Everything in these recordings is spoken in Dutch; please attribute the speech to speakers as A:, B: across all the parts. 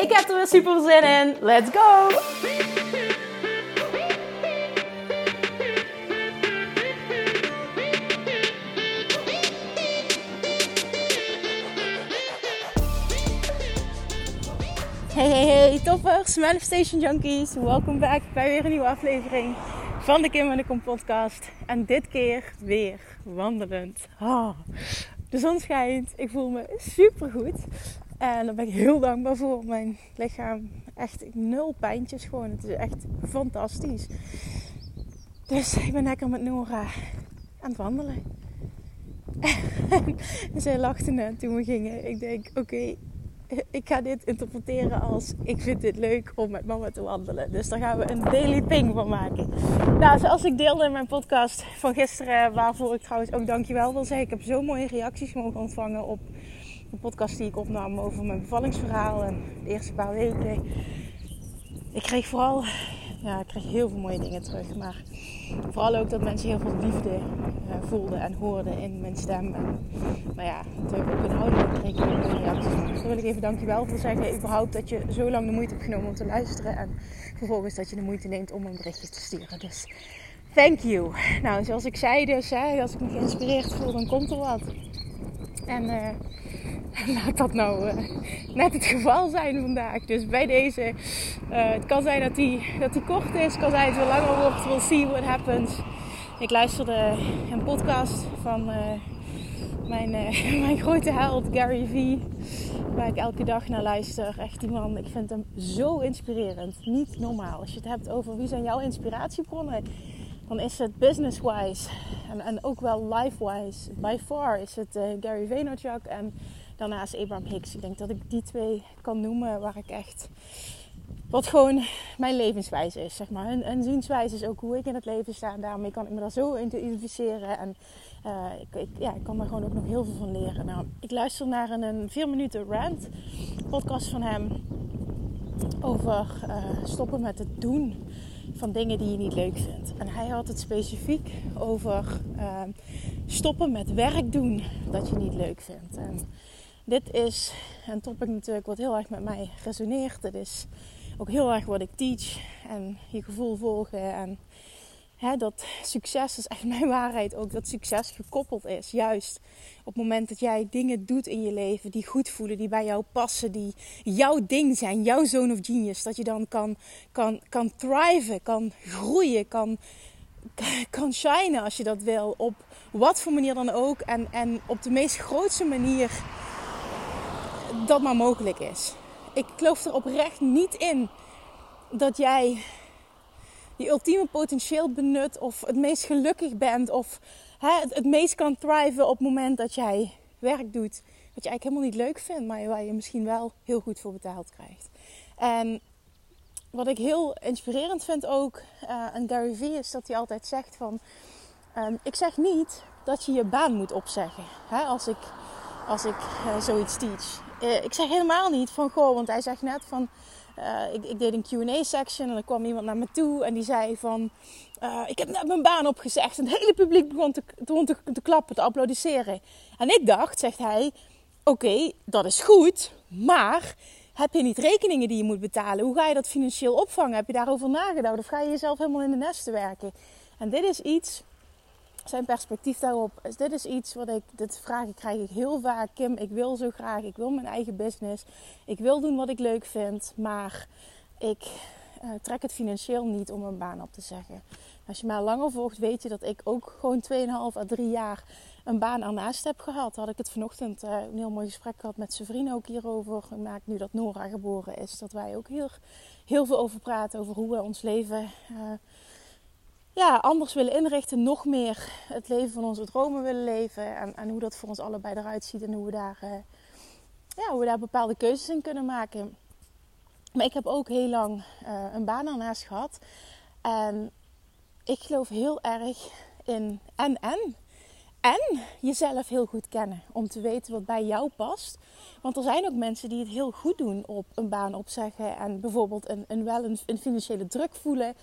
A: Ik heb er weer super zin in. Let's go! Hey, hey, hey, toppers, Manifestation Junkies. Welkom back bij weer een nieuwe aflevering van de Kim en de Kom podcast. En dit keer weer wandelend. De zon schijnt, ik voel me super goed. En daar ben ik heel dankbaar voor. Mijn lichaam echt nul pijntjes gewoon. Het is echt fantastisch. Dus ik ben lekker met Nora aan het wandelen. en zij lachte net toen we gingen. Ik denk, oké, ik ga dit interpreteren als ik vind dit leuk om met mama te wandelen. Dus daar gaan we een daily ping van maken. Nou, zoals ik deelde in mijn podcast van gisteren, waarvoor ik trouwens ook dankjewel wil zeggen. Ik heb zo mooie reacties mogen ontvangen op de podcast die ik opnam over mijn bevallingsverhaal en de eerste paar weken. Ik kreeg vooral, ja, ik kreeg heel veel mooie dingen terug. Maar vooral ook dat mensen heel veel liefde uh, voelden en hoorden in mijn stem. En, nou ja, natuurlijk ook inhoudelijk kreeg ik mooie reacties. Dus daar wil ik even dankjewel voor zeggen. Überhaupt dat je zo lang de moeite hebt genomen om te luisteren. En vervolgens dat je de moeite neemt om een berichtje te sturen. Dus thank you. Nou, zoals ik zei dus, hè, als ik me geïnspireerd voel, dan komt er wat. En uh, laat dat nou uh, net het geval zijn vandaag. Dus bij deze, uh, het kan zijn dat die, dat die kort is, kan zijn dat het langer wordt. We'll see what happens. Ik luisterde een podcast van mijn, mijn grote held Gary V. Waar ik elke dag naar luister. Echt die man, ik vind hem zo inspirerend. Niet normaal. Als je het hebt over wie zijn jouw inspiratiebronnen dan is het business-wise en, en ook wel life-wise. By far is het Gary Vaynerchuk en daarnaast Abraham Hicks. Ik denk dat ik die twee kan noemen waar ik echt... Wat gewoon mijn levenswijze is, zeg maar. Hun, zienswijze is ook hoe ik in het leven sta. En daarmee kan ik me daar zo in identificeren. En uh, ik, ja, ik kan daar gewoon ook nog heel veel van leren. Nou, ik luister naar een, een 4 minuten rant podcast van hem. Over uh, stoppen met het doen van dingen die je niet leuk vindt. En hij had het specifiek over uh, stoppen met werk doen dat je niet leuk vindt. En dit is een topic natuurlijk wat heel erg met mij resoneert. Het is ook heel erg wat ik teach en je gevoel volgen. En hè, dat succes is echt mijn waarheid ook. Dat succes gekoppeld is. Juist op het moment dat jij dingen doet in je leven die goed voelen, die bij jou passen, die jouw ding zijn, jouw zone of genius. Dat je dan kan, kan, kan thriven, kan groeien, kan, kan shinen als je dat wil. Op wat voor manier dan ook. En, en op de meest grootste manier dat maar mogelijk is. Ik geloof er oprecht niet in dat jij je ultieme potentieel benut of het meest gelukkig bent of hè, het, meest kan thriven op het moment dat jij werk doet wat je eigenlijk helemaal niet leuk vindt, maar waar je misschien wel heel goed voor betaald krijgt. En wat ik heel inspirerend vind ook uh, aan Gary Vee is dat hij altijd zegt van um, ik zeg niet dat je je baan moet opzeggen hè, als ik, als ik uh, zoiets teach. Uh, ik zeg helemaal niet van goh, want hij zegt net van uh, ik, ik, deed een Q&A-section en er kwam iemand naar me toe en die zei van... Uh, ik heb net mijn baan opgezegd en het hele publiek begon te, te, te, klappen, te applaudisseren. En ik dacht, zegt hij, oké, dat is goed, maar heb je niet rekeningen die je moet betalen? Hoe ga je dat financieel opvangen? Heb je daarover nagedacht? Of ga je jezelf helemaal in de nesten werken? En dit is iets zijn perspectief daarop. Dus dit is iets wat ik, dit vragen krijg ik heel vaak. Kim, ik wil zo graag, ik wil mijn eigen business. Ik wil doen wat ik leuk vind, maar ik uh, trek het financieel niet om een baan op te zeggen. Als je mij langer volgt, weet je dat ik ook gewoon 2,5 à 3 jaar een baan ernaast heb gehad. Had ik het vanochtend uh, een heel mooi gesprek gehad met zijn vriend ook hierover. Maakt nu dat Nora geboren is, dat wij ook heel, heel veel over praten. Over hoe we ons leven uh, ja, anders willen inrichten, nog meer het leven van onze dromen willen leven. En, hoe dat voor ons allebei eruit ziet en hoe we daar, uh, ja, hoe we daar bepaalde keuzes in kunnen maken. Maar ik heb ook heel lang uh, een baan ernaast gehad. En ik geloof heel erg in en en. En jezelf heel goed kennen. Om te weten wat bij jou past. Want er zijn ook mensen die het heel goed doen op een baan opzeggen. En bijvoorbeeld een, een wel een financiële druk voelen.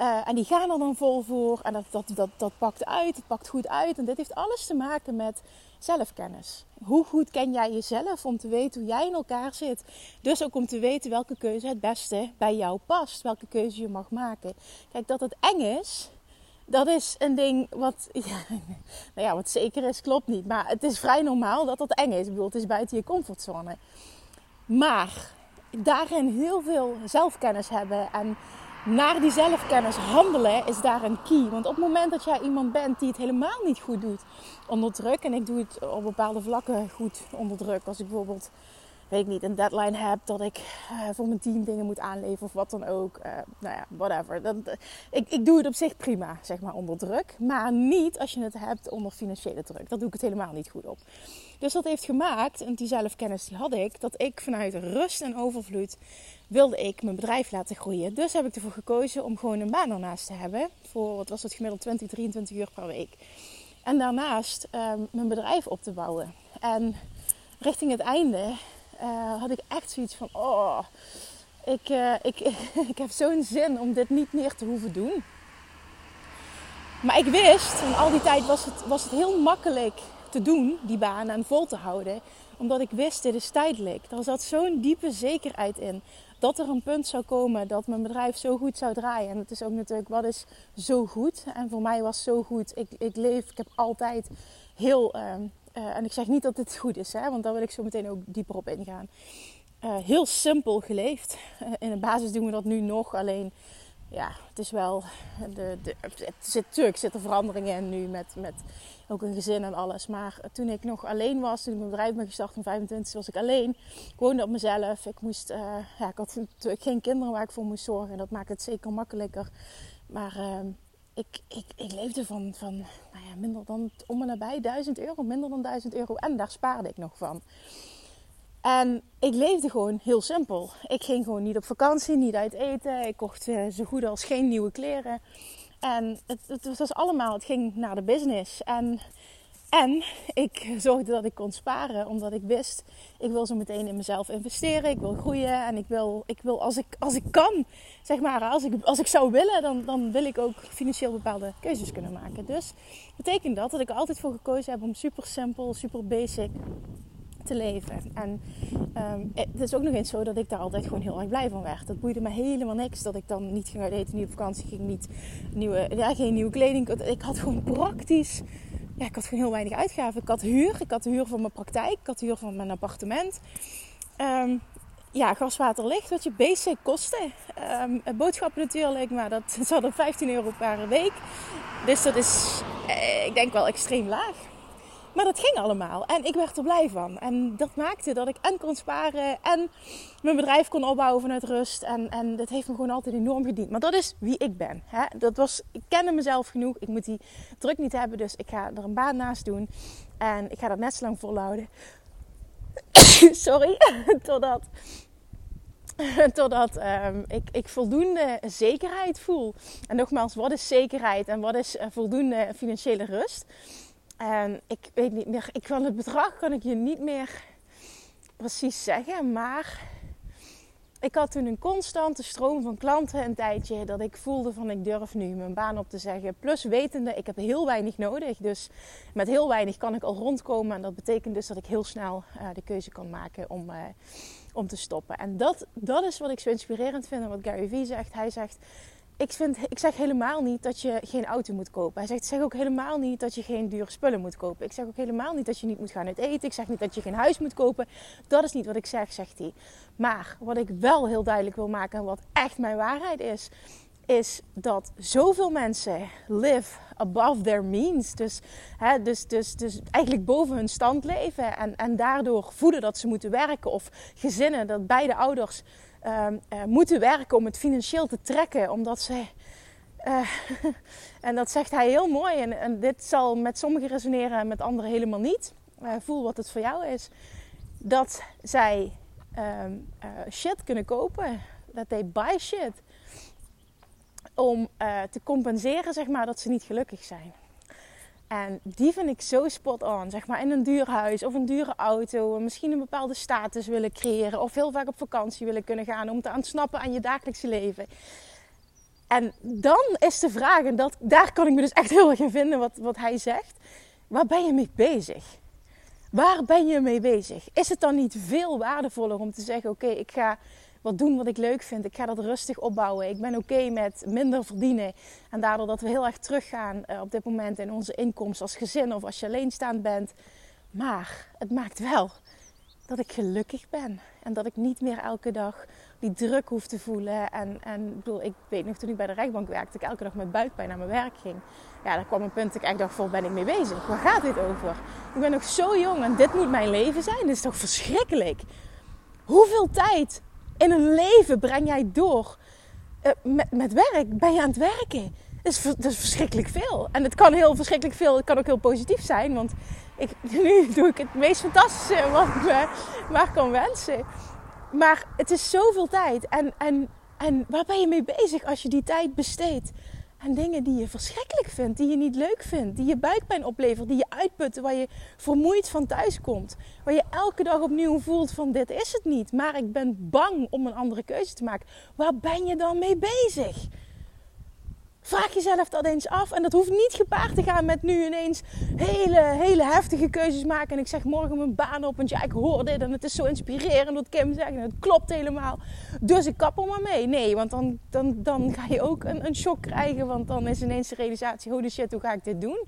A: Uh, en die gaan er dan vol voor. En dat, dat, dat, dat pakt uit. Het pakt goed uit. En dit heeft alles te maken met zelfkennis. Hoe goed ken jij jezelf om te weten hoe jij in elkaar zit? Dus ook om te weten welke keuze het beste bij jou past. Welke keuze je mag maken. Kijk, dat het eng is, dat is een ding wat, ja, nou ja, wat zeker is, klopt niet. Maar het is vrij normaal dat dat eng is. Ik bedoel, het is buiten je comfortzone. Maar daarin heel veel zelfkennis hebben en naar die zelfkennis handelen is daar een key. Want op het moment dat jij iemand bent die het helemaal niet goed doet onder druk, en ik doe het op bepaalde vlakken goed onder druk, als ik bijvoorbeeld weet ik niet, een deadline heb dat ik uh, voor mijn team dingen moet aanleveren of wat dan ook. Uh, nou ja, whatever. Dat, uh, ik, ik doe het op zich prima, zeg maar, onder druk. Maar niet als je het hebt onder financiële druk. Daar doe ik het helemaal niet goed op. Dus dat heeft gemaakt, en die zelfkennis die had ik, dat ik vanuit rust en overvloed wilde ik mijn bedrijf laten groeien. Dus heb ik ervoor gekozen om gewoon een baan ernaast te hebben. Voor, wat was het, gemiddeld 20, 23 uur per week. En daarnaast um, mijn bedrijf op te bouwen. En richting het einde uh, had ik echt zoiets van: oh, ik, uh, ik, ik heb zo'n zin om dit niet meer te hoeven doen. Maar ik wist, en al die tijd was het, was het heel makkelijk te doen, die baan en vol te houden, omdat ik wist, dit is tijdelijk. Er zat zo'n diepe zekerheid in dat er een punt zou komen dat mijn bedrijf zo goed zou draaien. En het is ook natuurlijk, wat is zo goed? En voor mij was zo goed. Ik, ik leef, ik heb altijd heel uh, uh, en ik zeg niet dat dit goed is, hè, want daar wil ik zo meteen ook dieper op ingaan. Uh, heel simpel geleefd. Uh, in de basis doen we dat nu nog. Alleen, ja, het is wel. De, de, het zit, natuurlijk zitten veranderingen in nu met, met ook een gezin en alles. Maar toen ik nog alleen was, toen ik mijn bedrijf ben gestart van 25, was ik alleen. Ik woonde op mezelf. Ik, moest, ja, ik had geen kinderen waar ik voor moest zorgen. Dat maakt het zeker makkelijker. Maar ehm, ik, ik, leefde van, van nou ja, minder dan om en nabij 1000 euro, minder dan 1000 euro. En daar spaarde ik nog van. En ik leefde gewoon heel simpel. Ik ging gewoon niet op vakantie, niet uit eten. Ik kocht uh, zo goed als geen nieuwe kleren. En het, het, was allemaal, het ging naar de business. En en ik zorgde dat ik kon sparen, omdat ik wist, ik wil zo meteen in mezelf investeren, ik wil groeien en ik wil, ik wil als, ik, als ik kan, zeg maar, als ik, als ik zou willen, dan, dan wil ik ook financieel bepaalde keuzes kunnen maken. Dus betekent dat dat ik er altijd voor gekozen heb om super simpel, super basic te leven. En um, het is ook nog eens zo dat ik daar altijd gewoon heel erg blij van werd. Dat boeide me helemaal niks dat ik dan niet ging uit eten, niet op vakantie ging, niet nieuwe, ja, geen nieuwe kleding. Ik had gewoon praktisch ik had gewoon heel weinig uitgaven. Ik had huur, ik had de huur van mijn praktijk, ik had huur van mijn appartement. Um, ja, gas, water, licht, wat je basic kosten. Um, boodschappen natuurlijk, maar dat zat op 15 euro per week. Dus dat is, eh, ik denk wel extreem laag. Maar dat ging allemaal en ik werd er blij van. En dat maakte dat ik en kon sparen en mijn bedrijf kon opbouwen vanuit rust. En, en dat heeft me gewoon altijd enorm gediend. Maar dat is wie ik ben. Hè? Dat was, ik kende mezelf genoeg. Ik moet die druk niet hebben, dus ik ga er een baan naast doen. En ik ga dat net zo lang volhouden. Sorry, totdat Totdat um, ik, ik voldoende zekerheid voel. En nogmaals, wat is zekerheid en wat is uh, voldoende financiële rust? En ik weet niet meer, ik kan het bedrag kan ik je niet meer precies zeggen, maar ik had toen een constante stroom van klanten een tijdje dat ik voelde van ik durf nu mijn baan op te zeggen. Plus wetende, ik heb heel weinig nodig. Dus met heel weinig kan ik al rondkomen. En dat betekent dus dat ik heel snel uh, de keuze kan maken om, uh, om te stoppen. En dat, dat is wat ik zo inspirerend vind en wat Gary Vee zegt. Hij zegt, ik, vind, ik zeg helemaal niet dat je geen auto moet kopen. Hij zegt, zeg ook helemaal niet dat je geen dure spullen moet kopen. Ik zeg ook helemaal niet dat je niet moet gaan eten. Ik zeg niet dat je geen huis moet kopen. Dat is niet wat ik zeg, zegt hij. Maar wat ik wel heel duidelijk wil maken en wat echt mijn waarheid is, is dat zoveel mensen live above their means. Dus, dus, dus, dus eigenlijk boven hun stand leven. En, en daardoor voeden dat ze moeten werken. Of gezinnen dat beide ouders uh, uh, moeten werken om het financieel te trekken. Omdat ze. Uh, en dat zegt hij heel mooi. En, en, dit zal met sommigen resoneren en met anderen helemaal niet. Eh, voel wat het voor jou is. Dat zij ehm, shit kunnen kopen that they buy shit. Om uh, te compenseren, zeg maar, dat ze niet gelukkig zijn. En die vind ik zo spot on. Zeg maar in een duur huis of een dure auto. Misschien een bepaalde status willen creëren. Of heel vaak op vakantie willen kunnen gaan. Om te ontsnappen aan je dagelijkse leven. En dan is de vraag, en dat, daar kan ik me dus echt heel erg in vinden wat, wat hij zegt. Waar ben je mee bezig? Waar ben je mee bezig? Is het dan niet veel waardevoller om te zeggen: Oké, ik ga wat doen wat ik leuk vind. Ik ga dat rustig opbouwen. Ik ben oké met minder verdienen. En daardoor dat we heel erg teruggaan uh, op dit moment in onze inkomsten als gezin of als je alleenstaand bent. Maar het maakt wel dat ik gelukkig ben. En dat ik niet meer elke dag die druk hoef te voelen. En, en ik, bedoel, ik weet nog toen ik bij de rechtbank werkte, ik elke dag met buikpijn naar mijn werk ging. Ja, daar kwam een punt dat ik echt dacht, vol ben ik mee bezig? Waar gaat dit over? Ik ben nog zo jong en dit moet mijn leven zijn. Dit is toch verschrikkelijk? Hoeveel tijd in een leven breng jij door uh, met, werk? Ben je aan het werken? Dat is, verschrikkelijk veel. En het kan heel verschrikkelijk veel. Het kan ook heel positief zijn. Want ik, nu doe ik het meest fantastische wat ik me maar kan wensen. Maar het is zoveel tijd. En, en, en waar ben je mee bezig als je die tijd besteedt aan dingen die je verschrikkelijk vindt, die je niet leuk vindt, die je buikpijn oplevert, die je uitputten, waar je vermoeid van thuis komt, waar je elke dag opnieuw voelt van dit is het niet, maar ik ben bang om een andere keuze te maken. Waar ben je dan mee bezig? Vraag jezelf dat eens af. En dat hoeft niet gepaard te gaan met nu ineens hele, hele heftige keuzes maken. En ik zeg morgen mijn baan op, want ja, ik hoor dit en het is zo inspirerend wat Kim zegt. En het klopt helemaal. Dus ik kap er maar mee. Nee, want dan, dan, dan ga je ook een, een shock krijgen. Want dan is ineens de realisatie, holy shit, hoe ga ik dit doen?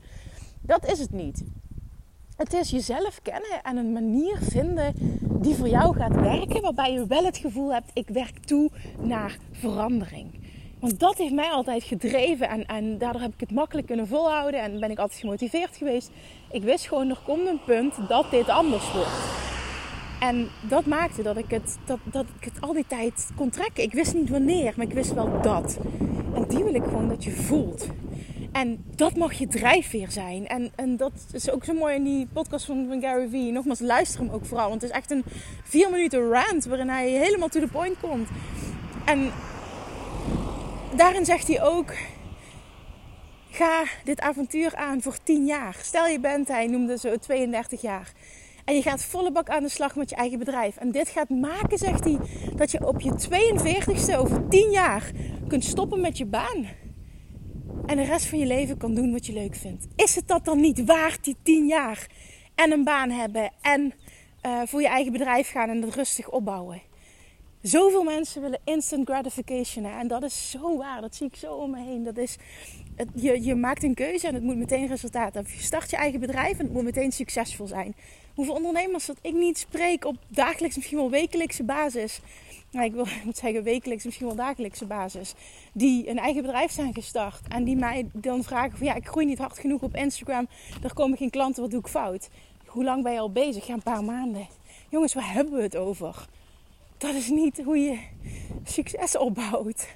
A: Dat is het niet. Het is jezelf kennen en een manier vinden die voor jou gaat werken. Waarbij je wel het gevoel hebt, ik werk toe naar verandering. Want dat heeft mij altijd gedreven en, en daardoor heb ik het makkelijk kunnen volhouden en ben ik altijd gemotiveerd geweest. Ik wist gewoon, er komt een punt dat dit anders wordt. En dat maakte dat ik het, dat, dat ik het al die tijd kon trekken. Ik wist niet wanneer, maar ik wist wel dat. En die wil ik gewoon dat je voelt. En dat mag je drijfveer zijn. En, en dat is ook zo mooi in die podcast van, van Gary Vee. Nogmaals, luister hem ook vooral. Want het is echt een vier minuten rant waarin hij helemaal to the point komt. En daarin zegt hij ook: ga dit avontuur aan voor 10 jaar. Stel je bent, hij noemde zo 32 jaar. En je gaat volle bak aan de slag met je eigen bedrijf. En dit gaat maken, zegt hij, dat je op je 42ste over 10 jaar kunt stoppen met je baan. En de rest van je leven kan doen wat je leuk vindt. Is het dat dan niet waard, die 10 jaar? En een baan hebben en uh, voor je eigen bedrijf gaan en het rustig opbouwen. Zoveel mensen willen instant gratification. En dat is zo waar. Dat zie ik zo om me heen. Dat is, je, je maakt een keuze en het moet meteen resultaat hebben. Je start je eigen bedrijf en het moet meteen succesvol zijn. Hoeveel ondernemers dat ik niet spreek op dagelijks, misschien wel wekelijkse basis. Nou, ik wil moet zeggen wekelijks, misschien wel dagelijkse basis. Die een eigen bedrijf zijn gestart. En die mij dan vragen van ja, ik groei niet hard genoeg op Instagram. Er komen geen klanten, wat doe ik fout? Hoe lang ben je al bezig? Ja, een paar maanden. Jongens, waar hebben we het over? Dat is niet hoe je succes opbouwt.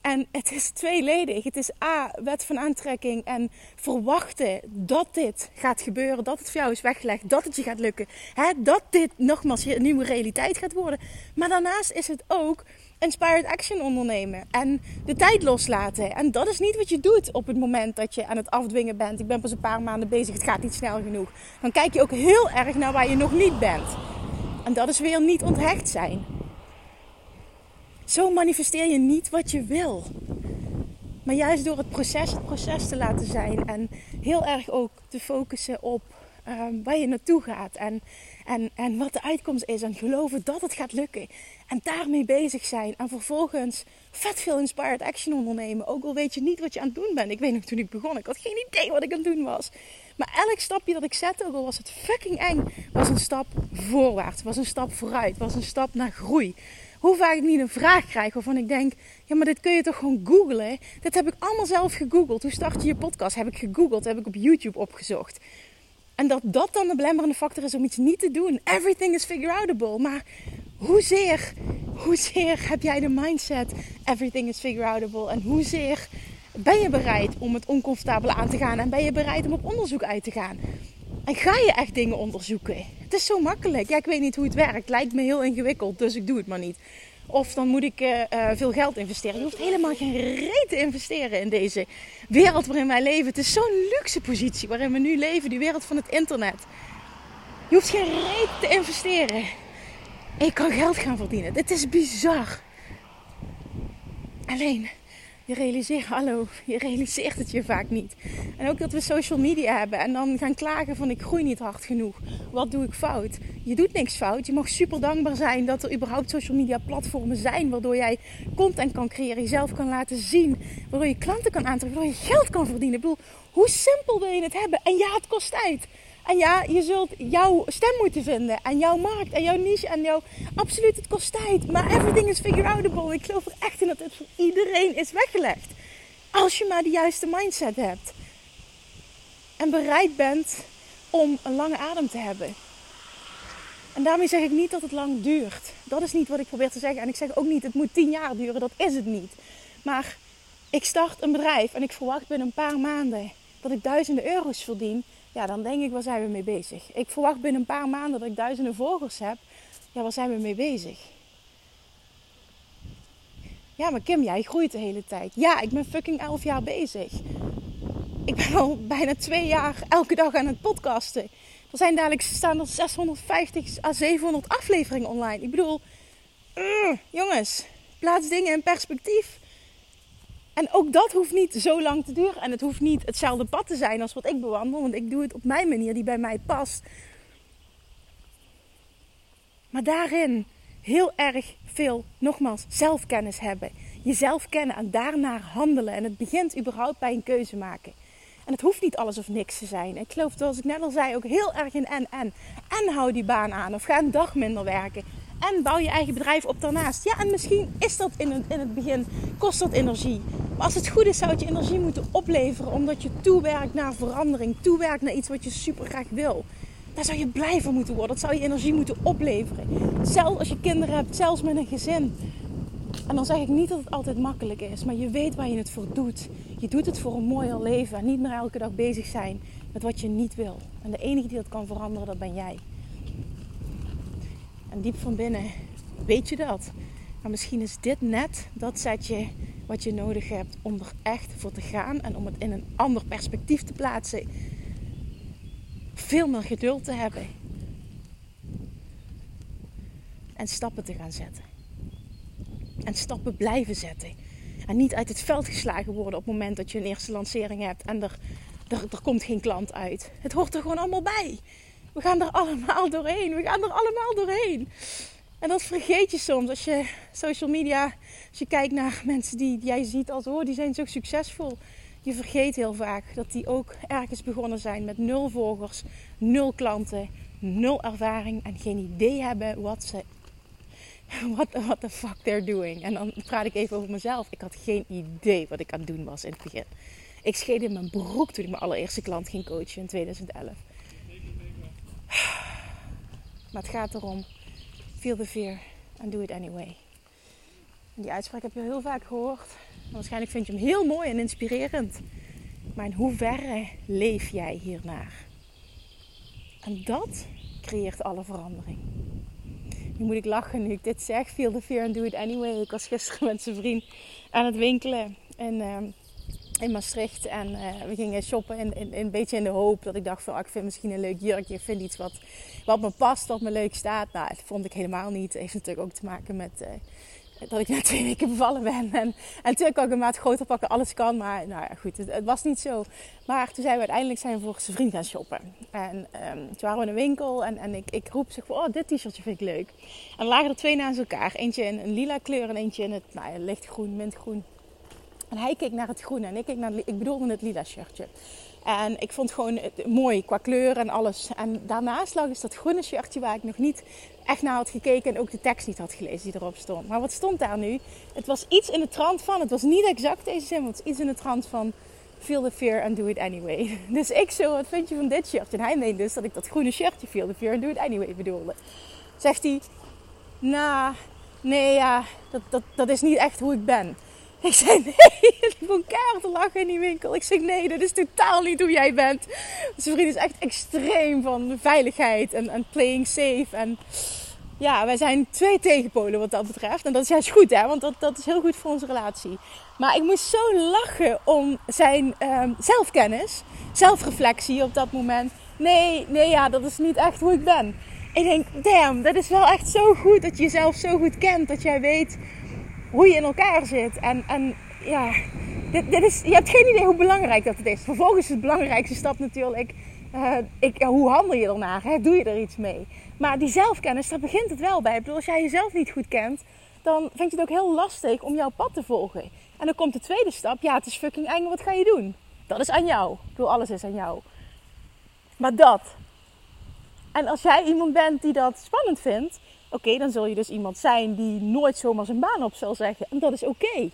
A: En het is tweeledig. Het is A, wet van aantrekking en verwachten dat dit gaat gebeuren. Dat het voor jou is weggelegd. Dat het je gaat lukken. Hè? Dat dit nogmaals je nieuwe realiteit gaat worden. Maar daarnaast is het ook inspired action ondernemen. En de tijd loslaten. En dat is niet wat je doet op het moment dat je aan het afdwingen bent. Ik ben pas een paar maanden bezig. Het gaat niet snel genoeg. Dan kijk je ook heel erg naar waar je nog niet bent. En dat is weer niet onthecht zijn. Zo manifesteer je niet wat je wil. Maar juist door het proces het proces te laten zijn. En heel erg ook te focussen op um, waar je naartoe gaat. En, en, en wat de uitkomst is. En geloven dat het gaat lukken. En daarmee bezig zijn. En vervolgens vet veel inspired action ondernemen. Ook al weet je niet wat je aan het doen bent. Ik weet nog toen ik begon. Ik had geen idee wat ik aan het doen was. Maar elk stapje dat ik zette, ook al was het fucking eng, was een stap voorwaarts. Was een stap vooruit. Was een stap naar groei. Hoe vaak ik niet een vraag krijg waarvan ik denk: ja, maar dit kun je toch gewoon googlen? Dit heb ik allemaal zelf gegoogeld. Hoe start je je podcast? Heb ik gegoogeld, heb ik op YouTube opgezocht. En dat dat dan de belemmerende factor is om iets niet te doen. Everything is figure outable. Maar hoezeer, hoezeer heb jij de mindset everything is figure outable? En hoezeer ben je bereid om het oncomfortabele aan te gaan? En ben je bereid om op onderzoek uit te gaan? En ga je echt dingen onderzoeken? Het is zo makkelijk. Ja, ik weet niet hoe het werkt. Lijkt me heel ingewikkeld, dus ik doe het maar niet. Of dan moet ik uh, veel geld investeren. Je hoeft helemaal geen reet te investeren in deze wereld waarin wij leven. Het is zo'n luxe positie waarin we nu leven, die wereld van het internet. Je hoeft geen reet te investeren. En je kan geld gaan verdienen. Dit is bizar. Alleen, je realiseert, hallo, je realiseert het je vaak niet. En ook dat we social media hebben en dan gaan klagen van ik groei niet hard genoeg. Wat doe ik fout? Je doet niks fout. Je mag super dankbaar zijn dat er überhaupt social media platformen zijn waardoor jij content kan creëren, jezelf kan laten zien, waardoor je klanten kan aantrekken, waardoor je geld kan verdienen. Ik bedoel, hoe simpel wil je het hebben? En ja, het kost tijd. En ja, je zult jouw stem moeten vinden. En jouw markt en jouw niche en jouw... Absoluut, het kost tijd. Maar everything is figure outable. Ik geloof er echt in dat het voor iedereen is weggelegd. Als je maar de juiste mindset hebt. En bereid bent om een lange adem te hebben. En daarmee zeg ik niet dat het lang duurt. Dat is niet wat ik probeer te zeggen. En ik zeg ook niet, het moet tien jaar duren. Dat is het niet. Maar ik start een bedrijf en ik verwacht binnen een paar maanden dat ik duizenden euro's verdien ja, dan denk ik, waar zijn we mee bezig? Ik verwacht binnen een paar maanden dat ik duizenden volgers heb. Ja, waar zijn we mee bezig? Ja, maar Kim, jij groeit de hele tijd. Ja, ik ben fucking elf jaar bezig. Ik ben al bijna twee jaar elke dag aan het podcasten. Er zijn dadelijk staan er 650 à 700 afleveringen online. Ik bedoel, uh, jongens, plaats dingen in perspectief. En ook dat hoeft niet zo lang te duren. En het hoeft niet hetzelfde pad te zijn als wat ik bewandel. Want ik doe het op mijn manier die bij mij past. Maar daarin heel erg veel, nogmaals, zelfkennis hebben. Jezelf kennen en daarnaar handelen. En het begint überhaupt bij een keuze maken. En het hoeft niet alles of niks te zijn. Ik geloof, zoals ik net al zei, ook heel erg in en en. En hou die baan aan of ga een dag minder werken. En bouw je eigen bedrijf op daarnaast. Ja, en misschien is dat in het, in het begin, kost dat energie. Maar als het goed is, zou het je energie moeten opleveren. Omdat je toewerkt naar verandering. Toewerkt naar iets wat je super graag wil. Daar zou je blij van moeten worden. Dat zou je energie moeten opleveren. Zelfs als je kinderen hebt, zelfs met een gezin. En dan zeg ik niet dat het altijd makkelijk is. Maar je weet waar je het voor doet. Je doet het voor een mooier leven. En niet meer elke dag bezig zijn met wat je niet wil. En de enige die dat kan veranderen, dat ben jij. Diep van binnen weet je dat. Maar misschien is dit net dat setje wat je nodig hebt om er echt voor te gaan en om het in een ander perspectief te plaatsen. Veel meer geduld te hebben. En stappen te gaan zetten. En stappen blijven zetten. En niet uit het veld geslagen worden op het moment dat je een eerste lancering hebt en er, er komt geen klant uit. Het hoort er gewoon allemaal bij. We gaan er allemaal doorheen. We gaan er allemaal doorheen. En dat vergeet je soms als je social media, als je kijkt naar mensen die, jij ziet als oh, die zijn zo succesvol. Je vergeet heel vaak dat die ook ergens begonnen zijn met nul volgers, nul klanten, nul ervaring en geen idee hebben wat ze, what, what the fuck they're doing. En dan praat ik even over mezelf. Ik had geen idee wat ik aan het doen was in het begin. Ik scheed in mijn broek toen ik mijn allereerste klant ging coachen in 2011. Maar het gaat erom, feel the fear and do it anyway. die uitspraak heb je heel vaak gehoord. waarschijnlijk vind je hem heel mooi en inspirerend. Maar in hoeverre leef jij hiernaar? En dat creëert alle verandering. Nu moet ik lachen nu ik dit zeg. Feel the fear and do it anyway. Ik was gisteren met zijn vriend aan het winkelen. En ehm, in Maastricht. En uh, we gingen shoppen in, in, een beetje in de hoop dat ik dacht van... Oh, ik vind misschien een leuk jurkje. Ik vind iets wat, wat me past, wat me leuk staat. Nou, dat vond ik helemaal niet. Het heeft natuurlijk ook te maken met... Uh, dat ik na twee weken bevallen ben. En, en natuurlijk kan ik een maat groter pakken, alles kan. Maar nou ja, goed, het, was niet zo. Maar toen zijn we uiteindelijk zijn we voor zijn vriend gaan shoppen. En um, toen waren we in een winkel en, en ik, ik roep zeg van, oh, dit t-shirtje vind ik leuk. En lagen er twee naast elkaar. Eentje in een lila kleur en eentje in het nou, lichtgroen, mintgroen. En hij keek naar het groene en ik keek naar het, ik bedoelde het lila shirtje. En ik vond het gewoon mooi qua kleur en alles. En daarnaast lag is dat groene shirtje waar ik nog niet echt naar had gekeken en ook de tekst niet had gelezen die erop stond. Maar wat stond daar nu? Het was iets in de trant van, het was niet exact deze zin, maar het was iets in de trant van feel the fear and do it anyway. Dus ik zo, wat vind je van dit shirt? En hij meende dus dat ik dat groene shirtje feel the fear and do it anyway bedoelde. Zegt hij, nou, nee ja, dat, dat, dat is niet echt hoe ik ben. Ik zei nee, ik begon keihard te lachen in die winkel. Ik zeg nee, dat is totaal niet hoe jij bent. Zijn vriend is echt extreem van veiligheid en, playing safe. En ja, wij zijn twee tegenpolen wat dat betreft. En dat is juist goed, hè, want dat, dat is heel goed voor onze relatie. Maar ik moest zo lachen om zijn um, zelfkennis, zelfreflectie op dat moment. Nee, nee, ja, dat is niet echt hoe ik ben. Ik denk, damn, dat is wel echt zo goed dat je jezelf zo goed kent. Dat jij weet hoe je in elkaar zit. En, en ja, dit, dit is, je hebt geen idee hoe belangrijk dat het is. Vervolgens is het belangrijkste stap natuurlijk, uh, ik, hoe handel je ernaar? Hè? Doe je er iets mee? Maar die zelfkennis, daar begint het wel bij. Ik bedoel, als jij jezelf niet goed kent, dan vind je het ook heel lastig om jouw pad te volgen. En dan komt de tweede stap, ja, het is fucking eng, wat ga je doen? Dat is aan jou. Ik bedoel, alles is aan jou. Maar dat. En als jij iemand bent die dat spannend vindt, oké, dan zul je dus iemand zijn die nooit zomaar zijn baan op zal zeggen. En dat is oké.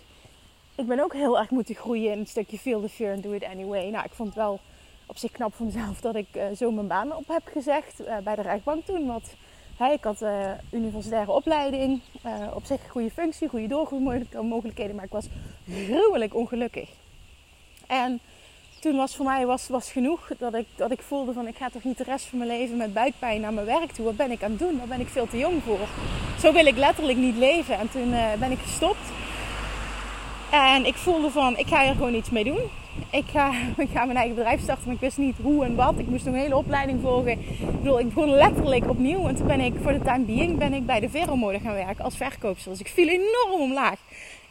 A: Ik ben ook heel erg moeten groeien in een stukje feel the fear and do it anyway. Nou, ik vond het wel op zich knap van mezelf dat ik uh, zo mijn baan op heb gezegd uh, bij de rechtbank toen. Want hey, ik had uh, universitaire opleiding, op zich goede functie, goede doorgroeimogelijkheden, maar ik was gruwelijk ongelukkig. En toen was voor mij was, was genoeg dat ik, dat ik voelde van ik ga toch niet de rest van mijn leven met buikpijn naar mijn werk toe. Wat ben ik aan het doen? Daar ben ik veel te jong voor. Zo wil ik letterlijk niet leven. En toen ben ik gestopt. En ik voelde van ik ga er gewoon iets mee doen. Ik ga, ik ga mijn eigen bedrijf starten, maar ik wist niet hoe en wat. Ik moest nog een hele opleiding volgen. Ik bedoel, ik begon letterlijk opnieuw. En toen ben ik voor de time being ben ik bij de Veromode gaan werken als verkoopster. Dus ik viel enorm omlaag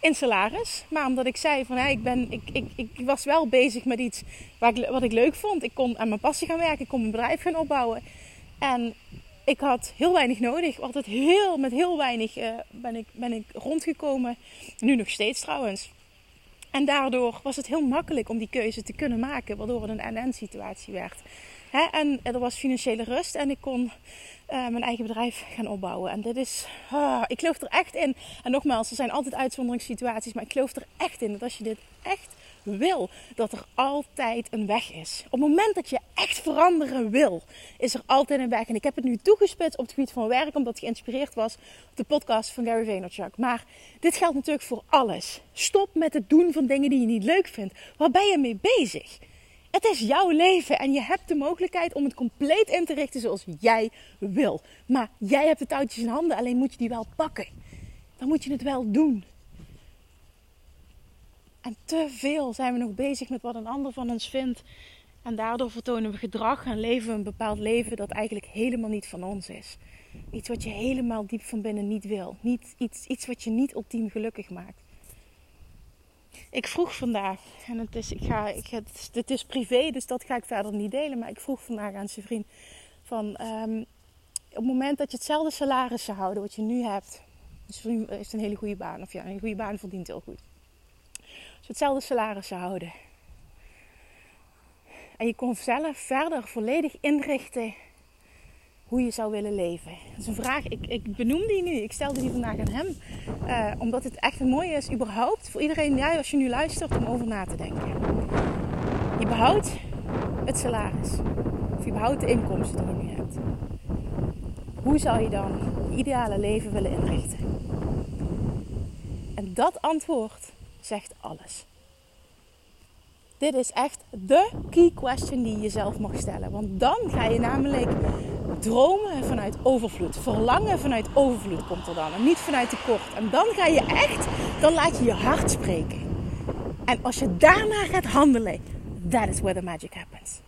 A: in salaris. Maar omdat ik zei van hey, ik, ben, ik, ik, ik was wel bezig met iets waar ik, wat ik leuk vond. Ik kon aan mijn passie gaan werken. Ik kon mijn bedrijf gaan opbouwen. En ik had heel weinig nodig. Altijd heel, met heel weinig uh, ben, ik, ben ik rondgekomen. Nu nog steeds trouwens. En daardoor was het heel makkelijk om die keuze te kunnen maken, waardoor het een NN situatie werd. en er was financiële rust en ik kon uh, mijn eigen bedrijf gaan opbouwen. En dit is, oh, ik geloof er echt in. En nogmaals, er zijn altijd uitzonderingssituaties, maar ik geloof er echt in dat als je dit echt wil, dat er altijd een weg is. Op het moment dat je echt veranderen wil, is er altijd een weg. En ik heb het nu toegespitst op het gebied van werk, omdat het geïnspireerd was op de podcast van Gary Vaynerchuk. Maar dit geldt natuurlijk voor alles. Stop met het doen van dingen die je niet leuk vindt. Waar ben je mee bezig? Het is jouw leven en je hebt de mogelijkheid om het compleet in te richten zoals jij wil. Maar jij hebt de touwtjes in handen, alleen moet je die wel pakken. Dan moet je het wel doen. En te veel zijn we nog bezig met wat een ander van ons vindt. En daardoor vertonen we gedrag en leven we een bepaald leven dat eigenlijk helemaal niet van ons is. Iets wat je helemaal diep van binnen niet wil. Niet, iets, iets wat je niet ultiem gelukkig maakt. Ik vroeg vandaag, en het is, ik ga, ik, het, het is privé, dus dat ga ik verder niet delen. Maar ik vroeg vandaag aan zijn vriend: van, um, op het moment dat je hetzelfde salaris zou houden wat je nu hebt. Vriend heeft een hele goede baan, of ja, een goede baan verdient heel goed je hetzelfde salaris zou houden. En je kon zelf verder volledig inrichten hoe je zou willen leven. Dat is een vraag, ik, ik benoem die nu, ik stelde die vandaag aan hem. Uh, omdat het echt een mooie is, überhaupt, voor iedereen, ja, als je nu luistert, om over na te denken. Je behoudt het salaris. Of je behoudt de inkomsten die je nu hebt. Hoe zou je dan je ideale leven willen inrichten? En dat antwoord zegt alles. Dit is echt de key question die je jezelf mag stellen. Want dan ga je namelijk dromen vanuit overvloed. Verlangen vanuit overvloed komt er dan. En niet vanuit tekort. En dan ga je echt, dan laat je je hart spreken. En als je daarna gaat handelen, that is where the magic happens.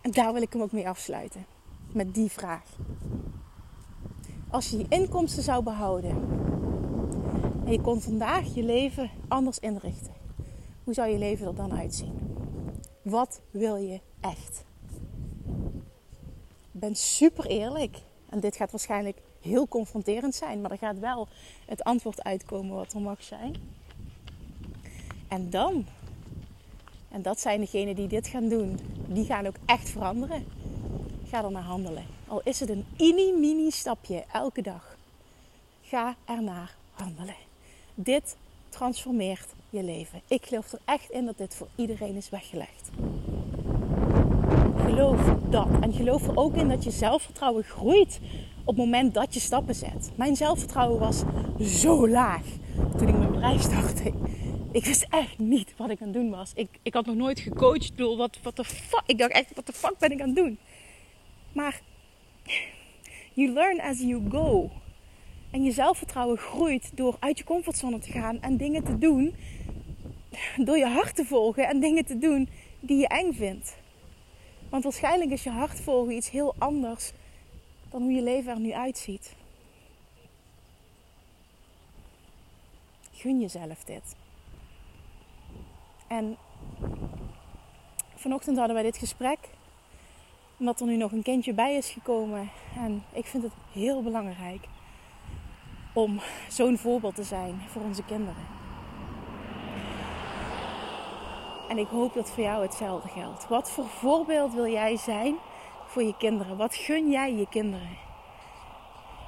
A: En daar wil ik hem ook mee afsluiten. Met die vraag. Als je je inkomsten zou behouden, en je kon vandaag je leven anders inrichten. Hoe zou je leven er dan uitzien? Wat wil je echt? Ben super eerlijk. En dit gaat waarschijnlijk heel confronterend zijn, maar er gaat wel het antwoord uitkomen wat er mag zijn. En dan, en dat zijn degenen die dit gaan doen, die gaan ook echt veranderen. Ga er naar handelen. Al is het een mini-mini stapje elke dag. Ga ernaar handelen. Dit transformeert je leven. Ik geloof er echt in dat dit voor iedereen is weggelegd. Geloof dat. En geloof er ook in dat je zelfvertrouwen groeit op het moment dat je stappen zet. Mijn zelfvertrouwen was zo laag toen ik mijn bedrijf startte. Ik wist echt niet wat ik aan het doen was. Ik, ik had nog nooit gecoacht. Ik wat, wat de fuck? Ik dacht echt, wat de fuck ben ik aan het doen? Maar You learn as you go. En je zelfvertrouwen groeit door uit je comfortzone te gaan en dingen te doen. Door je hart te volgen en dingen te doen die je eng vindt. Want waarschijnlijk is je hart volgen iets heel anders dan hoe je leven er nu uitziet. Gun jezelf dit. En vanochtend hadden wij dit gesprek. Omdat er nu nog een kindje bij is gekomen. En ik vind het heel belangrijk om zo'n voorbeeld te zijn voor onze kinderen. En ik hoop dat voor jou hetzelfde geldt. Wat voor voorbeeld wil jij zijn voor je kinderen? Wat gun jij je kinderen?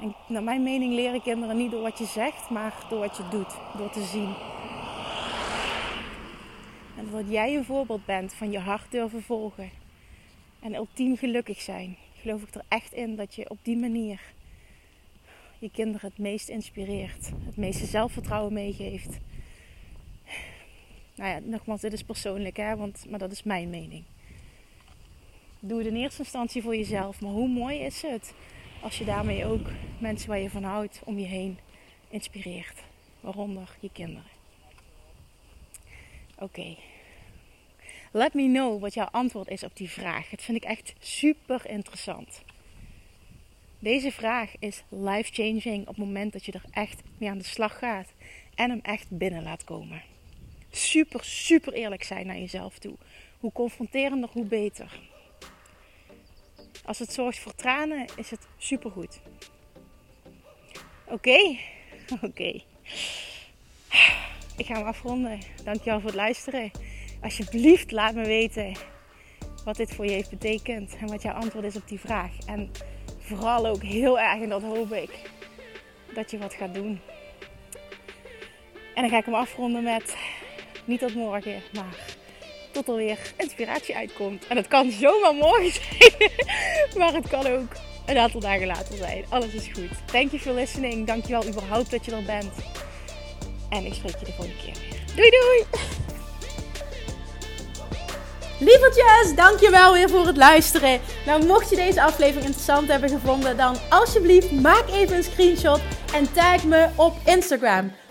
A: En naar mijn mening leren kinderen niet door wat je zegt, maar door wat je doet, door te zien. En dat jij een voorbeeld bent van je hart durven volgen en ultiem gelukkig zijn, geloof ik er echt in dat je op die manier je kinderen het meest inspireert, het meeste zelfvertrouwen meegeeft. Nou ja, nogmaals, dit is persoonlijk, hè, want, maar dat is mijn mening. Doe het in eerste instantie voor jezelf, maar hoe mooi is het als je daarmee ook mensen waar je van houdt om je heen inspireert, waaronder je kinderen. Oké. Let me know wat jouw antwoord is op die vraag. Dat vind ik echt super interessant. Deze vraag is life-changing op het moment dat je er echt mee aan de slag gaat en hem echt binnen laat komen. Super, super eerlijk zijn naar jezelf toe. Hoe confronterender, hoe beter. Als het zorgt voor tranen, is het supergoed. Oké, oké. Ik ga hem afronden. Dankjewel voor het luisteren. Alsjeblieft, laat me weten wat dit voor je heeft betekend en wat jouw antwoord is op die vraag. En vooral ook heel erg, en dat hoop ik, dat je wat gaat doen. En dan ga ik hem afronden met niet tot morgen, maar tot er weer inspiratie uitkomt. En het kan zomaar morgen zijn, maar het kan ook een aantal dagen later zijn. Alles is goed. Thank you for listening. Dankjewel überhaupt dat je er bent. En ik spreek je de volgende keer weer. Doei doei! Lievertjes, dankjewel weer voor het luisteren. Nou, mocht je deze aflevering interessant hebben gevonden, dan alsjeblieft maak even een screenshot en tag me op Instagram.